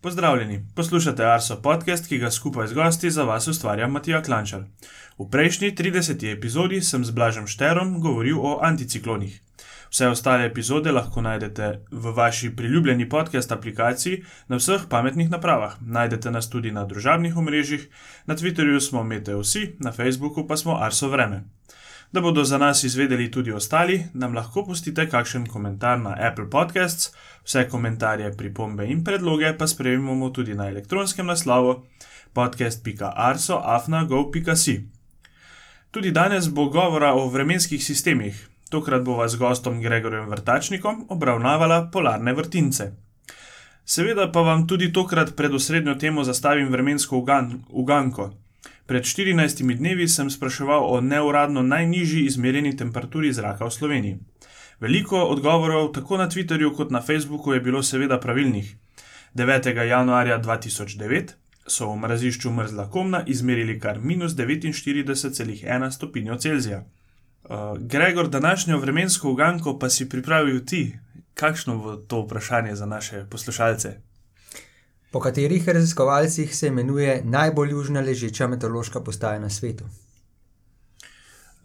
Pozdravljeni, poslušate Arso podcast, ki ga skupaj z gosti za vas ustvarja Matija Klančar. V prejšnji 30. epizodi sem z Blažem Šterom govoril o anticiklonih. Vse ostale epizode lahko najdete v vaši priljubljeni podcast aplikaciji na vseh pametnih napravah. Najdete nas tudi na družabnih omrežjih, na Twitterju smo MeteoVsi, na Facebooku pa smo Arso Vreme. Da bodo za nas izvedeli tudi ostali, nam lahko pustite kakšen komentar na Apple Podcasts, vse komentarje, pripombe in predloge pa sprejmemo tudi na elektronskem naslovu podcast.arso.afna.go.si. Tudi danes bo govora o vremenskih sistemih. Tokrat bova z gostom Gregorjem Vrtačnikom obravnavala polarne vrtince. Seveda pa vam tudi tokrat pred osrednjo temo zastavim vremensko ugan uganko. Pred 14 dnevi sem spraševal o neuradno najnižji izmerjeni temperaturi zraka v Sloveniji. Veliko odgovorov tako na Twitterju kot na Facebooku je bilo seveda pravilnih. 9. januarja 2009 so v mrazišču Mrzla Komna izmerili kar minus 49,1 stopinjo Celzija. Uh, Gregor, današnjo vremensko uganko pa si pripravil ti. Kakšno bo to vprašanje za naše poslušalce? Po katerih raziskovalcih se imenuje najbolj južna ležeča meteorološka postaja na svetu?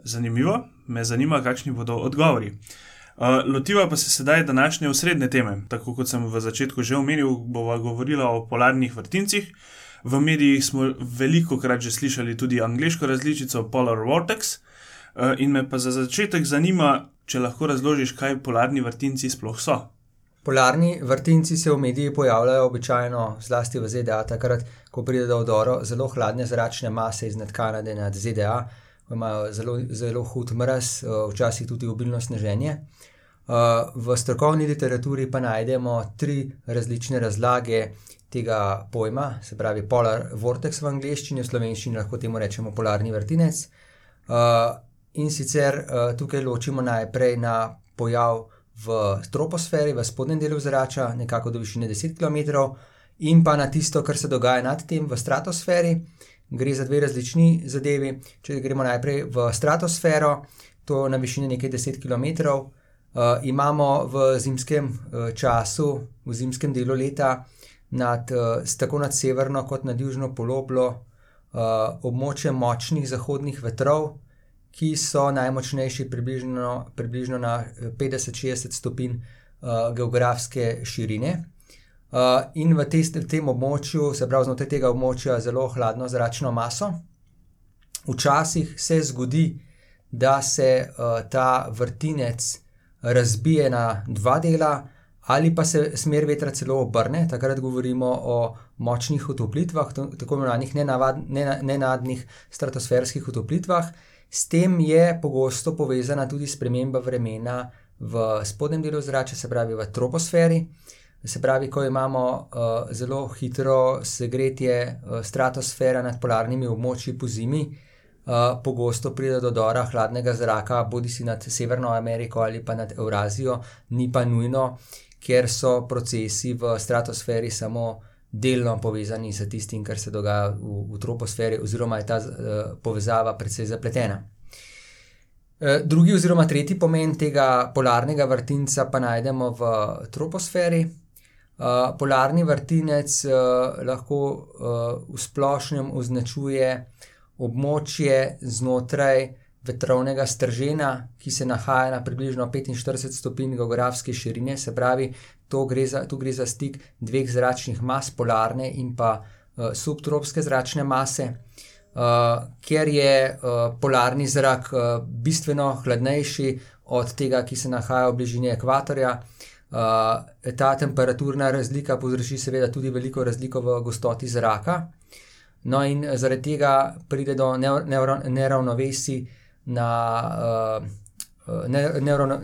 Zanimivo, me zanima, kakšni bodo odgovori. Uh, lotiva pa se sedaj današnje osrednje teme. Tako kot sem v začetku že omenil, bova govorila o polarnih vrtincih. V medijih smo veliko krat že slišali tudi angliško različico Polar Vortex. Uh, in me pa za začetek zanima, če lahko razložiš, kaj polarni vrtinci sploh so. Polarni vrtinci se v medijih pojavljajo običajno, zlasti v ZDA, takrat, ko pride do odora zelo hladne zračne mase iznad Kanade nad ZDA, imajo zelo, zelo hud mraz, včasih tudi obilno sneženje. V strokovni literaturi pa najdemo tri različne razlage tega pojma, se pravi polar vortex v angleščini, v slovenščini lahko temu rečemo polarni vrtinec. In sicer tukaj ločimo najprej na pojav v troposferi, v spodnjem delu zraka, nekako do višine 10 km, in pa na tisto, kar se dogaja nad tem v stratosferi. Gre za dve različni zadevi. Če gremo najprej v stratosfero, to na višini nekaj 10 km, uh, imamo v zimskem uh, času, v zimskem delu leta, nad, uh, tako nad severno kot nad južno poloblo, uh, območje močnih zahodnih vetrov, ki so najmočnejši približno, približno na 50-60 stopinj uh, geografske širine. Uh, in v, te, v tem območju, se pravi znotraj tega območja, zelo hladno zračno maso. Včasih se zgodi, da se uh, ta vrtinec razbije na dva dela, ali pa se smer vetra celo obrne. Takrat govorimo o močnih utoplitvah, tako imenovanih nenadnih stratosferskih utoplitvah. S tem je pogosto povezana tudi sprememba vremena v spodnjem delu zraka, se pravi v troposferi. Se pravi, ko imamo uh, zelo hitro segretje uh, stratosfere nad polarnimi območji po zimi, uh, pogosto pride do dora hladnega zraka, bodi si nad Severno Ameriko ali pa nad Eurazijo, ni pa nujno, ker so procesi v stratosferi samo delno povezani s tistim, kar se dogaja v, v troposferi, oziroma je ta uh, povezava precej zapletena. Uh, drugi, oziroma tretji pomen tega polarnega vrtinca pa najdemo v troposferi. Uh, polarni vrtinec uh, lahko uh, v splošnem označuje območje znotraj vetrovnega stržena, ki se nahaja na približno 45 stopinj geografske širine, se pravi, gre za, tu gre za stik dveh zračnih mas, polarne in pa uh, subtropske zračne mase. Uh, ker je uh, polarni zrak uh, bistveno hladnejši od tega, ki se nahaja v bližini ekvatorja, uh, ta temperaturna razlika povzroči seveda tudi veliko razliko v gostoti zraka. No, in zaradi tega pride do neravnovesij na uh,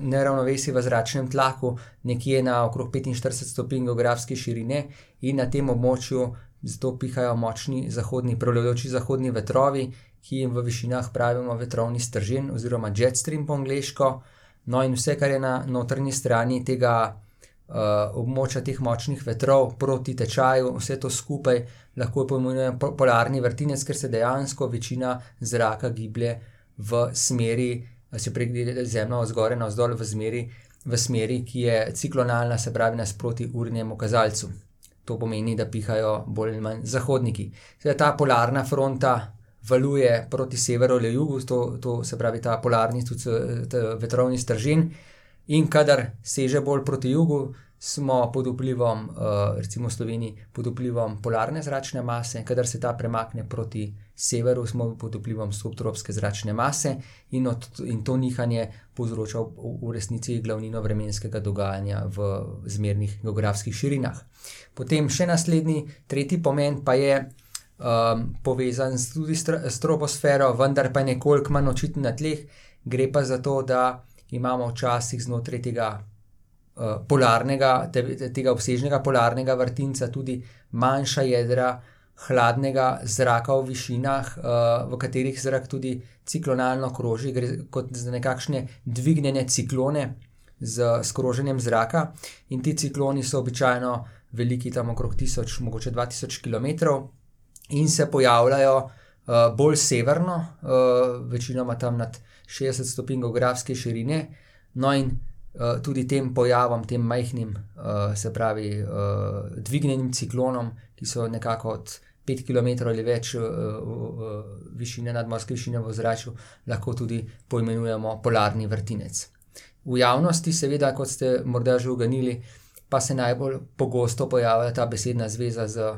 neravnovesje v zračnem tlaku, nekje na okrog 45 stopinj geografske širine, in na tem območju zato pihajo močni zahodni, prevladujoči zahodni vetrovi, ki jim v višinah pravimo vetrovni stržen oziroma jet stream po angliško. No, in vse, kar je na notrni strani tega uh, območja teh močnih vetrov proti tečaju, vse to skupaj lahko pojmenujemo polarni vrtinec, ker se dejansko večina zraka giblje v smeri se pregleda zemljo zgoraj na vzdolj v, v smeri, ki je ciklonalna, se pravi nasproti urnemu kazalcu. to pomeni, da pihajo bolj ali manj zahodniki. Zdaj, ta polarna fronta valuje proti severu ali jugu, to, to se pravi ta polarni, tudi vetrovni stržen. In kadar seže bolj proti jugu, smo pod vplivom, recimo v Sloveniji, pod vplivom polarne zračne mase, kadar se ta premakne proti severu, smo pod vplivom subtropske zračne mase in, od, in to nihanje povzroča v, v resnici glavnino vremenskega dogajanja v zmernih geografskih širinah. Potem še naslednji, tretji pomen pa je um, povezan tudi s troposfero, vendar pa nekoliko manj očiten na tleh. Gre pa za to, da imamo včasih znotraj tega polarnega, te, tega obsežnega polarnega vrtinca tudi manjša jedra hladnega zraka v višinah, uh, v katerih zrak tudi ciklonalno kroži, gre kot za nekakšne dvignjene ciklone z skroženjem zraka. In ti cikloni so običajno veliki tam okrog 1000, mogoče 2000 km in se pojavljajo uh, bolj severno, večinoma tam nad 60 stopinj geografske širine. No, in tudi tem pojavom, tem majhnim, uh, se pravi, uh, dvignjenim ciklonom, ki so nekako od 5 km ali več višine nadmorske višine v zraku, lahko tudi poimenujemo polarni vrtinec. V javnosti, seveda, kot ste morda že uganili, pa se najbolj pogosto pojavlja ta besedna zveza z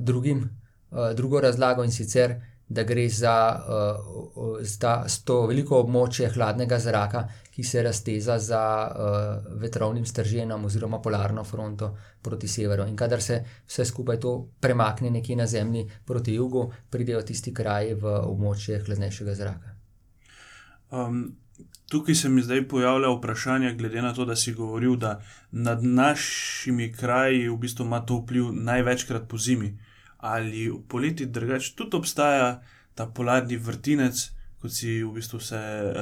drugim Eh, drugo razlago in sicer, da gre za uh, sta, to veliko območje hladnega zraka, ki se razteza za uh, vetrovnim strženom oziroma polarno fronto proti severu. In kadar se vse skupaj to premakne nekje na zemlji proti jugu, pridejo tisti kraji v območje hladnejšega zraka. Um, tukaj se mi zdaj pojavlja vprašanje, glede na to, da si govoril, da nad našimi kraji v bistvu ima to vpliv največkrat po zimi. Ali v poleti drugače tudi obstaja ta polarni vrtinec, kot si v bistvu se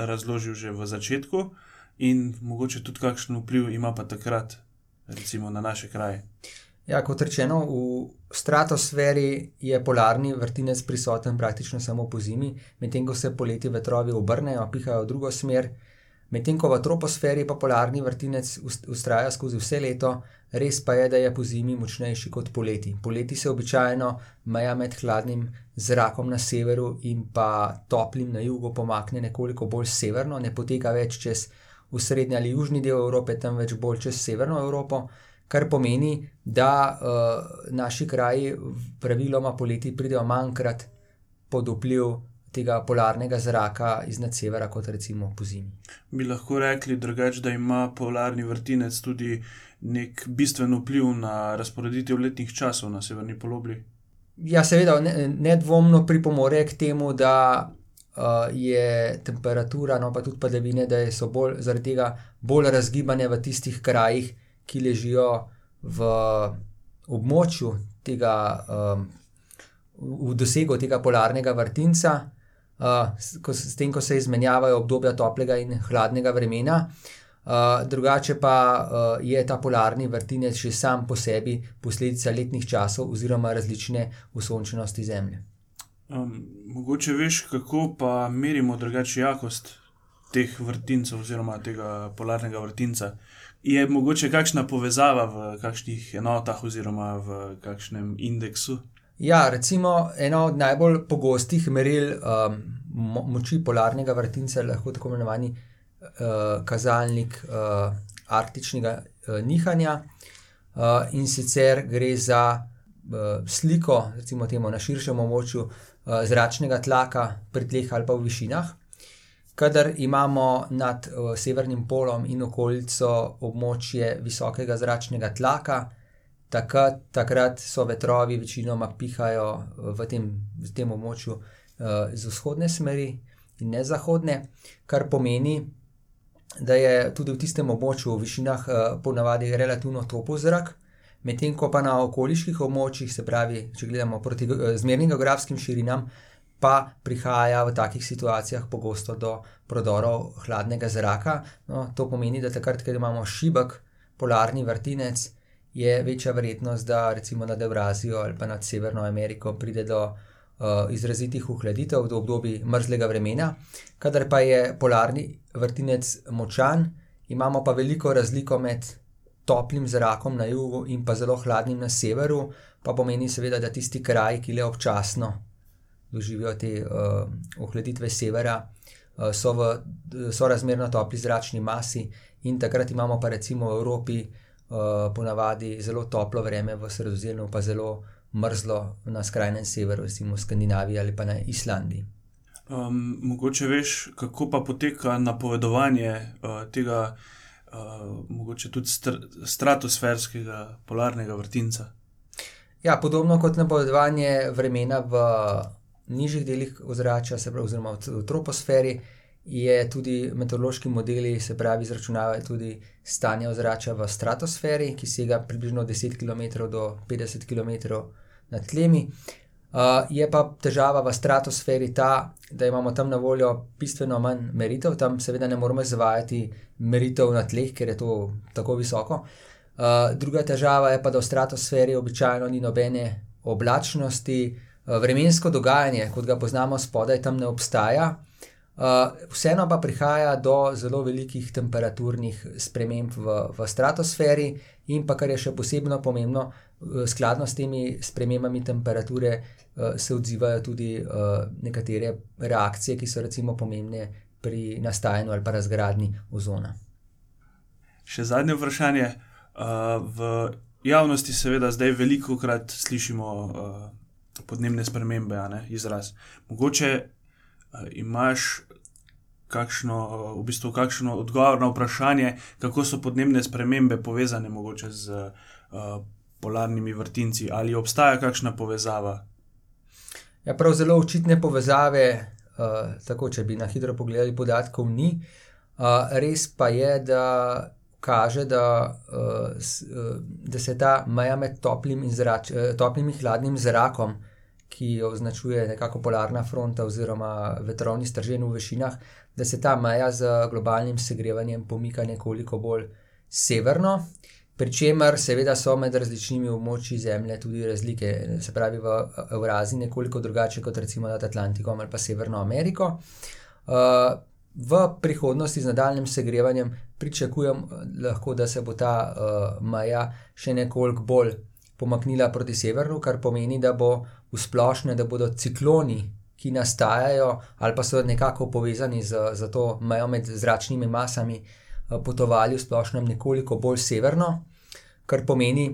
razložil že v začetku, in mogoče tudi kakšen vpliv ima pa takrat, recimo na naše kraje. Ja, kot rečeno, v stratosferi je polarni vrtinec prisoten praktično samo po zimi, medtem ko se poleti vetrovi obrnejo, pihajo v drugo smer. Medtem ko v troposferi pa polarni vrtinec ustraja skozi vse leto, res pa je, da je po zimi močnejši kot poleti. Poleti se običajno meja med hladnim zrakom na severu in pa toplim na jugu pomakne nekoliko bolj severno, ne poteka več čez srednji ali južni del Evrope, temveč bolj čez severno Evropo, kar pomeni, da uh, naši kraji praviloma poleti pridejo manjkrat pod vpliv tega polarnega zraka iznad severa, kot recimo po zimi. Bi lahko rekli drugače, da ima polarni vrtinec tudi nek bistven vpliv na razporeditev letnih časov na severni polobli? Ja, seveda, nedvomno ne pripomore k temu, da uh, je temperatura, no pa tudi padavine, da so bolj, zaradi tega bolj razgibane v tistih krajih, ki ležijo v območju tega. Um, V dosegu tega polarnega vrtinca, uh, s tem, ko se izmenjavajo obdobja toplega in hladnega vremena. Uh, drugače pa uh, je ta polarni vrtinec že sam po sebi posledica letnih časov oziroma različne usončenosti Zemlje. Um, mogoče veš, kako pa merimo drugače jakost teh vrtincev oziroma tega polarnega vrtinca. Je mogoče kakšna povezava v kakšnih enotah oziroma v kakšnem indeksu? Ja, recimo eno od najbolj pogostih meril um, moči polarnega vrtinca je lahko tako imenovani uh, kazalnik uh, arktičnega uh, nihanja. Uh, in sicer gre za uh, sliko, recimo temu na širšem območju uh, zračnega tlaka pri tleh ali pa v višinah. Kadar imamo nad uh, severnim polom in okolico območje visokega zračnega tlaka, takrat, takrat so vetrovi večinoma pihajo v tem, v tem območju uh, z vzhodne smeri in ne zahodne, kar pomeni, da je tudi v tistem območju v višinah uh, ponavadi relativno topo zrak. Medtem ko pa na okoliških območjih, se pravi, če gledamo proti uh, zmernim geografskim širinam, pa prihaja v takih situacijah pogosto do prodorov hladnega zraka. No, to pomeni, da takrat, ko imamo šibek, polarni vrtinec, je večja verjetnost, da recimo nad Evrazijo ali pa nad Severno Ameriko pride do uh, izrazitih uhladitev v obdobju mrzlega vremena. Kadar pa je polarni vrtinec močan, imamo pa veliko razliko med toplim zrakom na jugu in pa zelo hladnim na severu, pa pomeni seveda, da tisti kraji, ki le občasno doživijo te uh, ohladitve severa, uh, so v sorazmerno topli zračni masi, in takrat imamo pa recimo v Evropi ponavadi zelo toplo vreme, v sredozemlju pa zelo mrzlo na skrajnem severu, recimo v Skandinaviji ali pa na Islandiji. Um, mogoče veš, kako pa poteka napovedovanje uh, tega, uh, mogoče tudi str stratosferskega polarnega vrtinca. Ja, podobno kot napovedovanje vremena v nižjih delih ozračja, se pravi, oziroma v troposferi, je tudi meteorološki modeli, se pravi, izračunavajo tudi stanje ozračja v stratosferi, ki sega približno 10 km do 50 km nad tlemi. Uh, je pa težava v stratosferi ta, da imamo tam na voljo bistveno manj meritev, tam seveda ne moremo izvajati meritev na tleh, ker je to tako visoko. Uh, druga težava je pa, da v stratosferi običajno ni nobene oblačnosti, uh, vremensko dogajanje, kot ga poznamo spodaj, tam ne obstaja. Uh, vseeno pa prihaja do zelo velikih temperaturnih sprememb v, v stratosferi, in pa kar je še posebno pomembno, skladno s temi spremembami temperature, Eh, se odzivajo tudi uh, nekatere reakcije, ki so recimo pomembne pri nastajanju ali pa razgradnji ozona. Še zadnje vprašanje. Uh, v javnosti, seveda, zdaj veliko krat slišimo uh, podnebne spremembe, izraz. Mogoče uh, imaš kakšno, uh, v bistvu kakšno odgovor na vprašanje, kako so podnebne spremembe povezane z uh, polarnimi vrtinci, ali obstaja kakšna povezava Ja, prav zelo očitne povezave, uh, tako če bi na hitro pogledali, podatkov ni. Uh, res pa je, da kaže, da, uh, da se ta meja med toplim in, zrač, uh, toplim in hladnim zrakom, ki jo označuje nekako polarna fronta oziroma vetrovni stržen v višinah, da se ta meja z globalnim segrevanjem pomika nekoliko bolj severno. Pričemer, seveda, so med različnimi območji Zemlje tudi razlike. Se pravi, v Evraziji nekoliko drugače kot recimo nad Atlantikom ali pa Severno Ameriko. Uh, v prihodnosti z nadaljnim segrevanjem pričakujem, lahko, da se bo ta uh, meja še nekoliko bolj pomaknila proti severu, kar pomeni, da bo v splošnem, da bodo cikloni, ki nastajajo ali pa so nekako povezani z, z to mejo med zračnimi masami. Eh, potovali v splošnem nekoliko bolj severno, kar pomeni,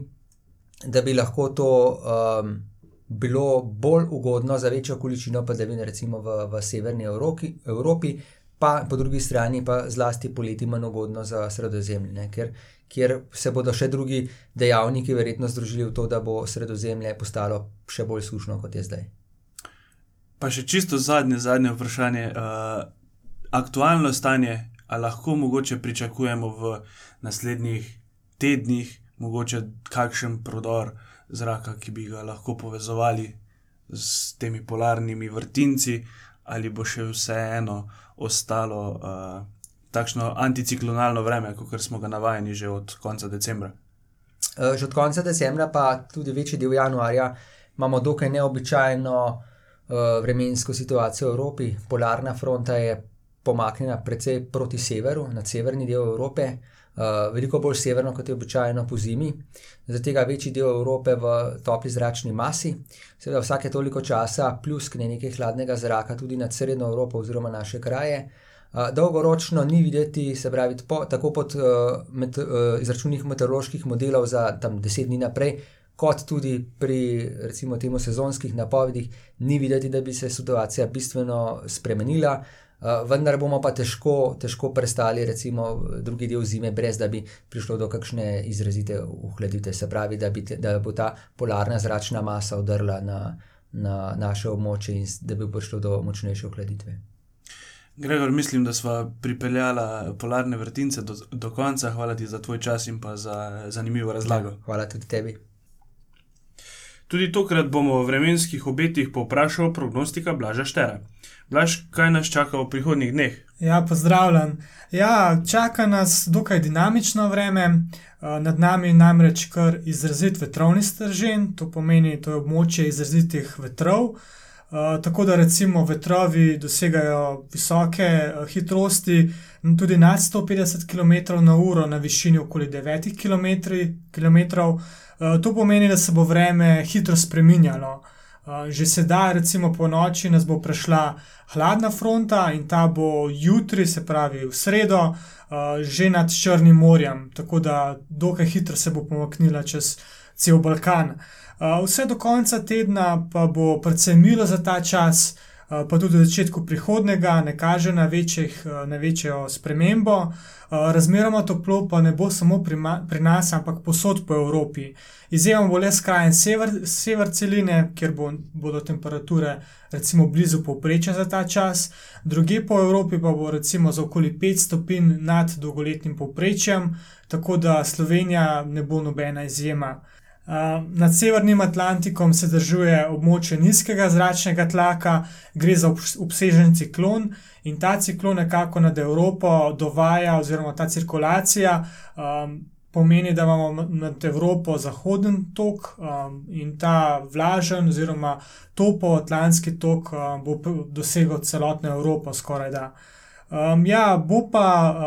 da bi lahko to um, bilo bolj ugodno za večjo količino padavin, recimo v, v severni Evropi, Evropi, pa po drugi strani pa zlasti poleti manj ugodno za sredozemlje, ker, kjer se bodo še drugi dejavniki verjetno združili v to, da bo sredozemlje postalo še bolj sušno, kot je zdaj. Pa še čisto zadnje, zadnje vprašanje. Uh, aktualno stanje ali lahko mogoče pričakujemo v naslednjih tednih, mogoče kakšen prodor zraka, ki bi ga lahko povezovali s temi polarnimi vrtinci, ali bo še vseeno ostalo uh, takšno anticiklonalno vreme, kot smo ga navajeni že od konca decembra. Eh, že od konca decembra, pa tudi večji del januarja, imamo dokaj neobičajno uh, vremensko situacijo v Evropi. Polarna fronta je pomaknjena precej proti severu, na severni del Evrope, uh, veliko bolj severno, kot je običajno po zimi, zaradi tega večji del Evrope v topli zračni masi. Seveda, vsake toliko časa pluskne nekaj hladnega zraka tudi nad srednjo Evropo oziroma naše kraje. Uh, dolgoročno ni videti, se pravi, po, tako pod uh, met, uh, izračunih meteoroloških modelov za tam deset dni naprej. Kot tudi pri, recimo, temu sezonskih napovedih, ni videti, da bi se situacija bistveno spremenila. Uh, Uh, vendar bomo pa težko, težko prestali, recimo, drugi del zime, brez da bi prišlo do kakšne izrazite uhladitve. Se pravi, da, bi te, da bo ta polarna zračna masa udrla na, na naše območje in da bi prišlo do močnejše uhladitve. Gregor, mislim, da smo pripeljali polarne vrtince do, do konca. Hvala ti za tvoj čas in pa za zanimivo razlago. Ja, hvala tudi tebi. Tudi tokrat bomo v vremenskih obetih povprašali prognostika Blaža Štera. Blaž, kaj nas čaka v prihodnjih dneh? Ja, pozdravljen. Ja, čaka nas dokaj dinamično vreme, eh, nad nami je namreč kar izrazit vetrovni stržen, to pomeni, to je območje izrazitih vetrov. Uh, tako da recimo vetrovi dosegajo visoke uh, hitrosti, tudi nad 150 km/h na višini okoli 9 km. Uh, to pomeni, da se bo vreme hitro spreminjalo. Uh, že sedaj, recimo po noči, nas bo prešla hladna fronta in ta bo jutri, se pravi v sredo, uh, že nad Črnim morjem, tako da dokaj hitro se bo pomaknila čez cel Balkan. Uh, vse do konca tedna pa bo predvsem milo za ta čas, pa tudi v začetku prihodnega, ne kaže na, večjih, uh, na večjo spremembo. Razmeroma toplo pa ne bo samo pri, pri nas, ampak posod po Evropi. Izjemno bo le skrajen sever, sever celine, kjer bo, bodo temperature recimo blizu povprečja za ta čas, druge po Evropi pa bo recimo za okoli 5 stopinj nad dolgoletnim povprečjem, tako da Slovenija ne bo nobena izjema. Nad Severnim Atlantikom se držuje območje nizkega zračnega tlaka, gre za obsežen ciklon in ta ciklon nekako nad Evropo dovaja, oziroma ta cirkulacija um, pomeni, da imamo nad Evropo zahoden tok um, in ta vlažen, oziroma topo-atlantski tok um, bo dosegel celotno Evropo, skoraj da. Um, ja, bo pa,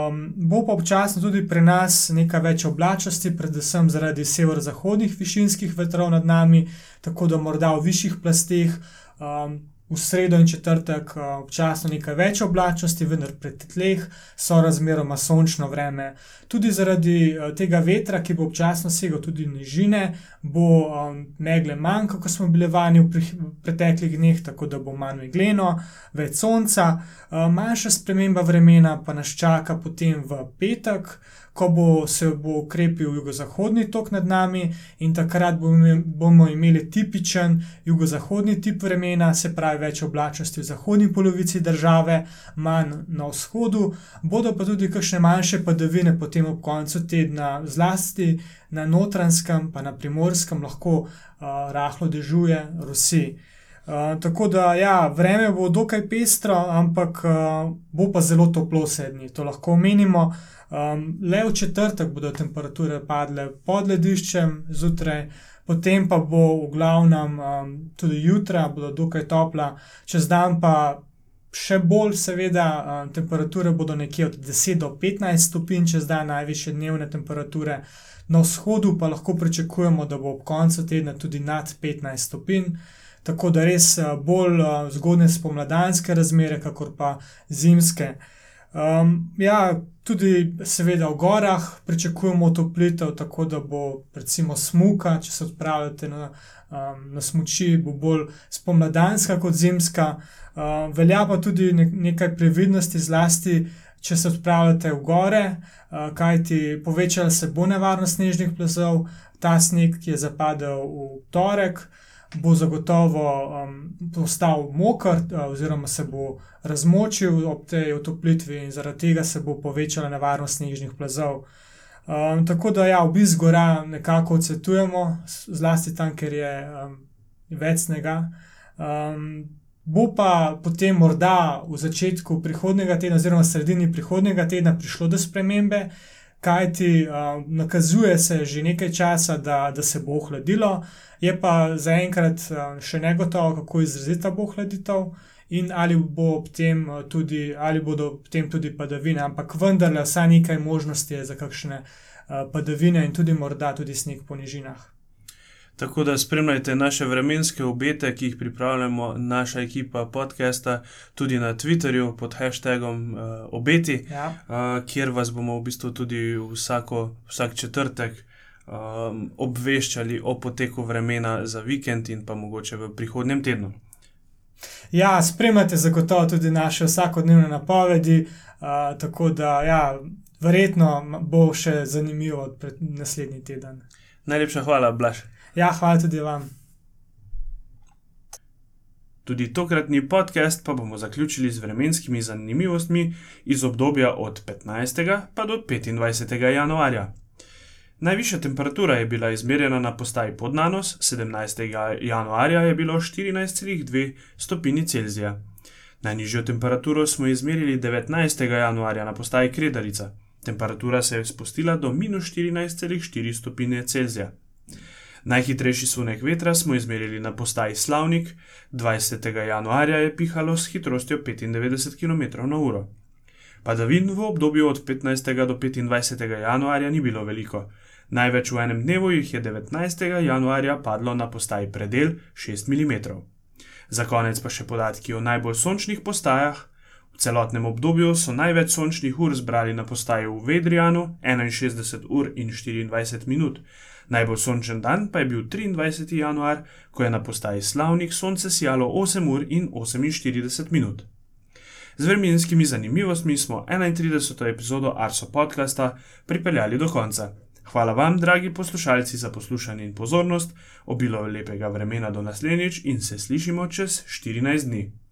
um, bo pa občasno tudi pri nas nekaj več oblačnosti, predvsem zaradi severozahodnih višinskih vetrov nad nami, tako da morda v višjih plasteh. Um, v sredo in četrtek uh, občasno nekaj več oblačnosti, vendar pred tleh so razmeroma sončno vreme. Tudi zaradi uh, tega vetra, ki bo občasno segel tudi nižine, bo um, megle manj, kot smo bili vani v preteklih dneh, tako da bo manj megleno, več sonca. Manjša sprememba vremena pa nas čaka potem v petek ko bo se bo ukrepil jugozahodni tok nad nami in takrat bomo imeli tipičen jugozahodni tip vremena, se pravi več oblačnosti v zahodni polovici države, manj na vzhodu, bodo pa tudi kakšne manjše padavine potem ob koncu tedna, zlasti na notranskem, pa na primorskem lahko uh, rahlo dežuje Rusi. Uh, tako da, ja, vreme bo dokaj pestro, ampak uh, bo pa zelo toplo sedmi, to lahko omenimo. Um, le v četrtek bodo temperature padle pod lediščem zjutraj, potem pa bo v glavnem um, tudi jutra, bodo dokaj topla, čez dan pa še bolj, seveda, um, temperature bodo nekje od 10 do 15 stopinj, čez dan najviše dnevne temperature. Na vzhodu pa lahko pričakujemo, da bo ob koncu tedna tudi nad 15 stopinj. Tako da res uh, bolj uh, zgodne spomladanske razmere, kakor pa zimske. Um, ja, tudi, seveda, v gorah pričakujemo toplitev, tako da bo, recimo, smuka, če se odpravljate na, um, na smoči, bo bolj spomladanska kot zimska. Um, velja pa tudi ne, nekaj previdnosti, zlasti, če se odpravljate v gore, uh, kajti povečala se bo nevarnost snežnih plazov, ta sneg, ki je zapadel v torek bo zagotovo um, postal moker, uh, oziroma se bo razmočil ob tej otoplitvi, in zaradi tega se bo povečala nevarnost snežnih plazov. Um, tako da, ja, obisk gora nekako odsvetujemo, zlasti tam, ker je um, več snega. Um, bo pa potem morda v začetku prihodnega tedna, oziroma sredini prihodnega tedna, prišlo do spremembe, kajti uh, nakazuje se že nekaj časa, da, da se bo ohladilo, je pa zaenkrat uh, še ne gotovo, kako izrazita bo ohladitev in ali, bo tem tudi, ali bodo potem tudi padavine, ampak vendarle, vsaj nekaj možnosti je za kakšne uh, padavine in tudi morda tudi sneg po nižinah. Tako da spremljajte naše vremenske obete, ki jih pripravljamo, naša ekipa podcasta, tudi na Twitterju pod hashtagom uh, obeti, ja. uh, kjer vas bomo v bistvu tudi vsako, vsak četrtek um, obveščali o poteku vremena za vikend in pa mogoče v prihodnjem tednu. Ja, spremljate zagotovo tudi naše vsakodnevne napovedi, uh, tako da ja, verjetno bo še zanimivo naslednji teden. Najlepša hvala, Blaž. Ja, hvala tudi vam. Tudi tokratni podcast pa bomo zaključili z vremenskimi zanimivostmi iz obdobja od 15. pa do 25. januarja. Najvišja temperatura je bila izmerjena na postaji Podnanos, 17. januarja je bilo 14,2 stopinji Celzija. Najnižjo temperaturo smo izmerili 19. januarja na postaji Kredarica. Temperatura se je spustila do minus 14,4 stopinje Celzija. Najhitrejši sunek vetra smo izmerili na postaji Slavnik, 20. januarja je pihalo s hitrostjo 95 km/h. Padavin v obdobju od 15. do 25. januarja ni bilo veliko. Največ v enem dnevu jih je 19. januarja padlo na postaji predel 6 mm. Za konec pa še podatki o najbolj sončnih postajah. V celotnem obdobju so največ sončnih ur zbrali na postaji v Vedrijanu 61 ur in 24 minut. Najbolj sončen dan pa je bil 23. januar, ko je na postaji Slavnik sonce sijalo 8 ur in 48 minut. Z vremenskimi zanimivostmi smo 31. epizodo Arso podcasta pripeljali do konca. Hvala vam, dragi poslušalci, za poslušanje in pozornost, obilo lepega vremena do naslednjič in se slišimo čez 14 dni.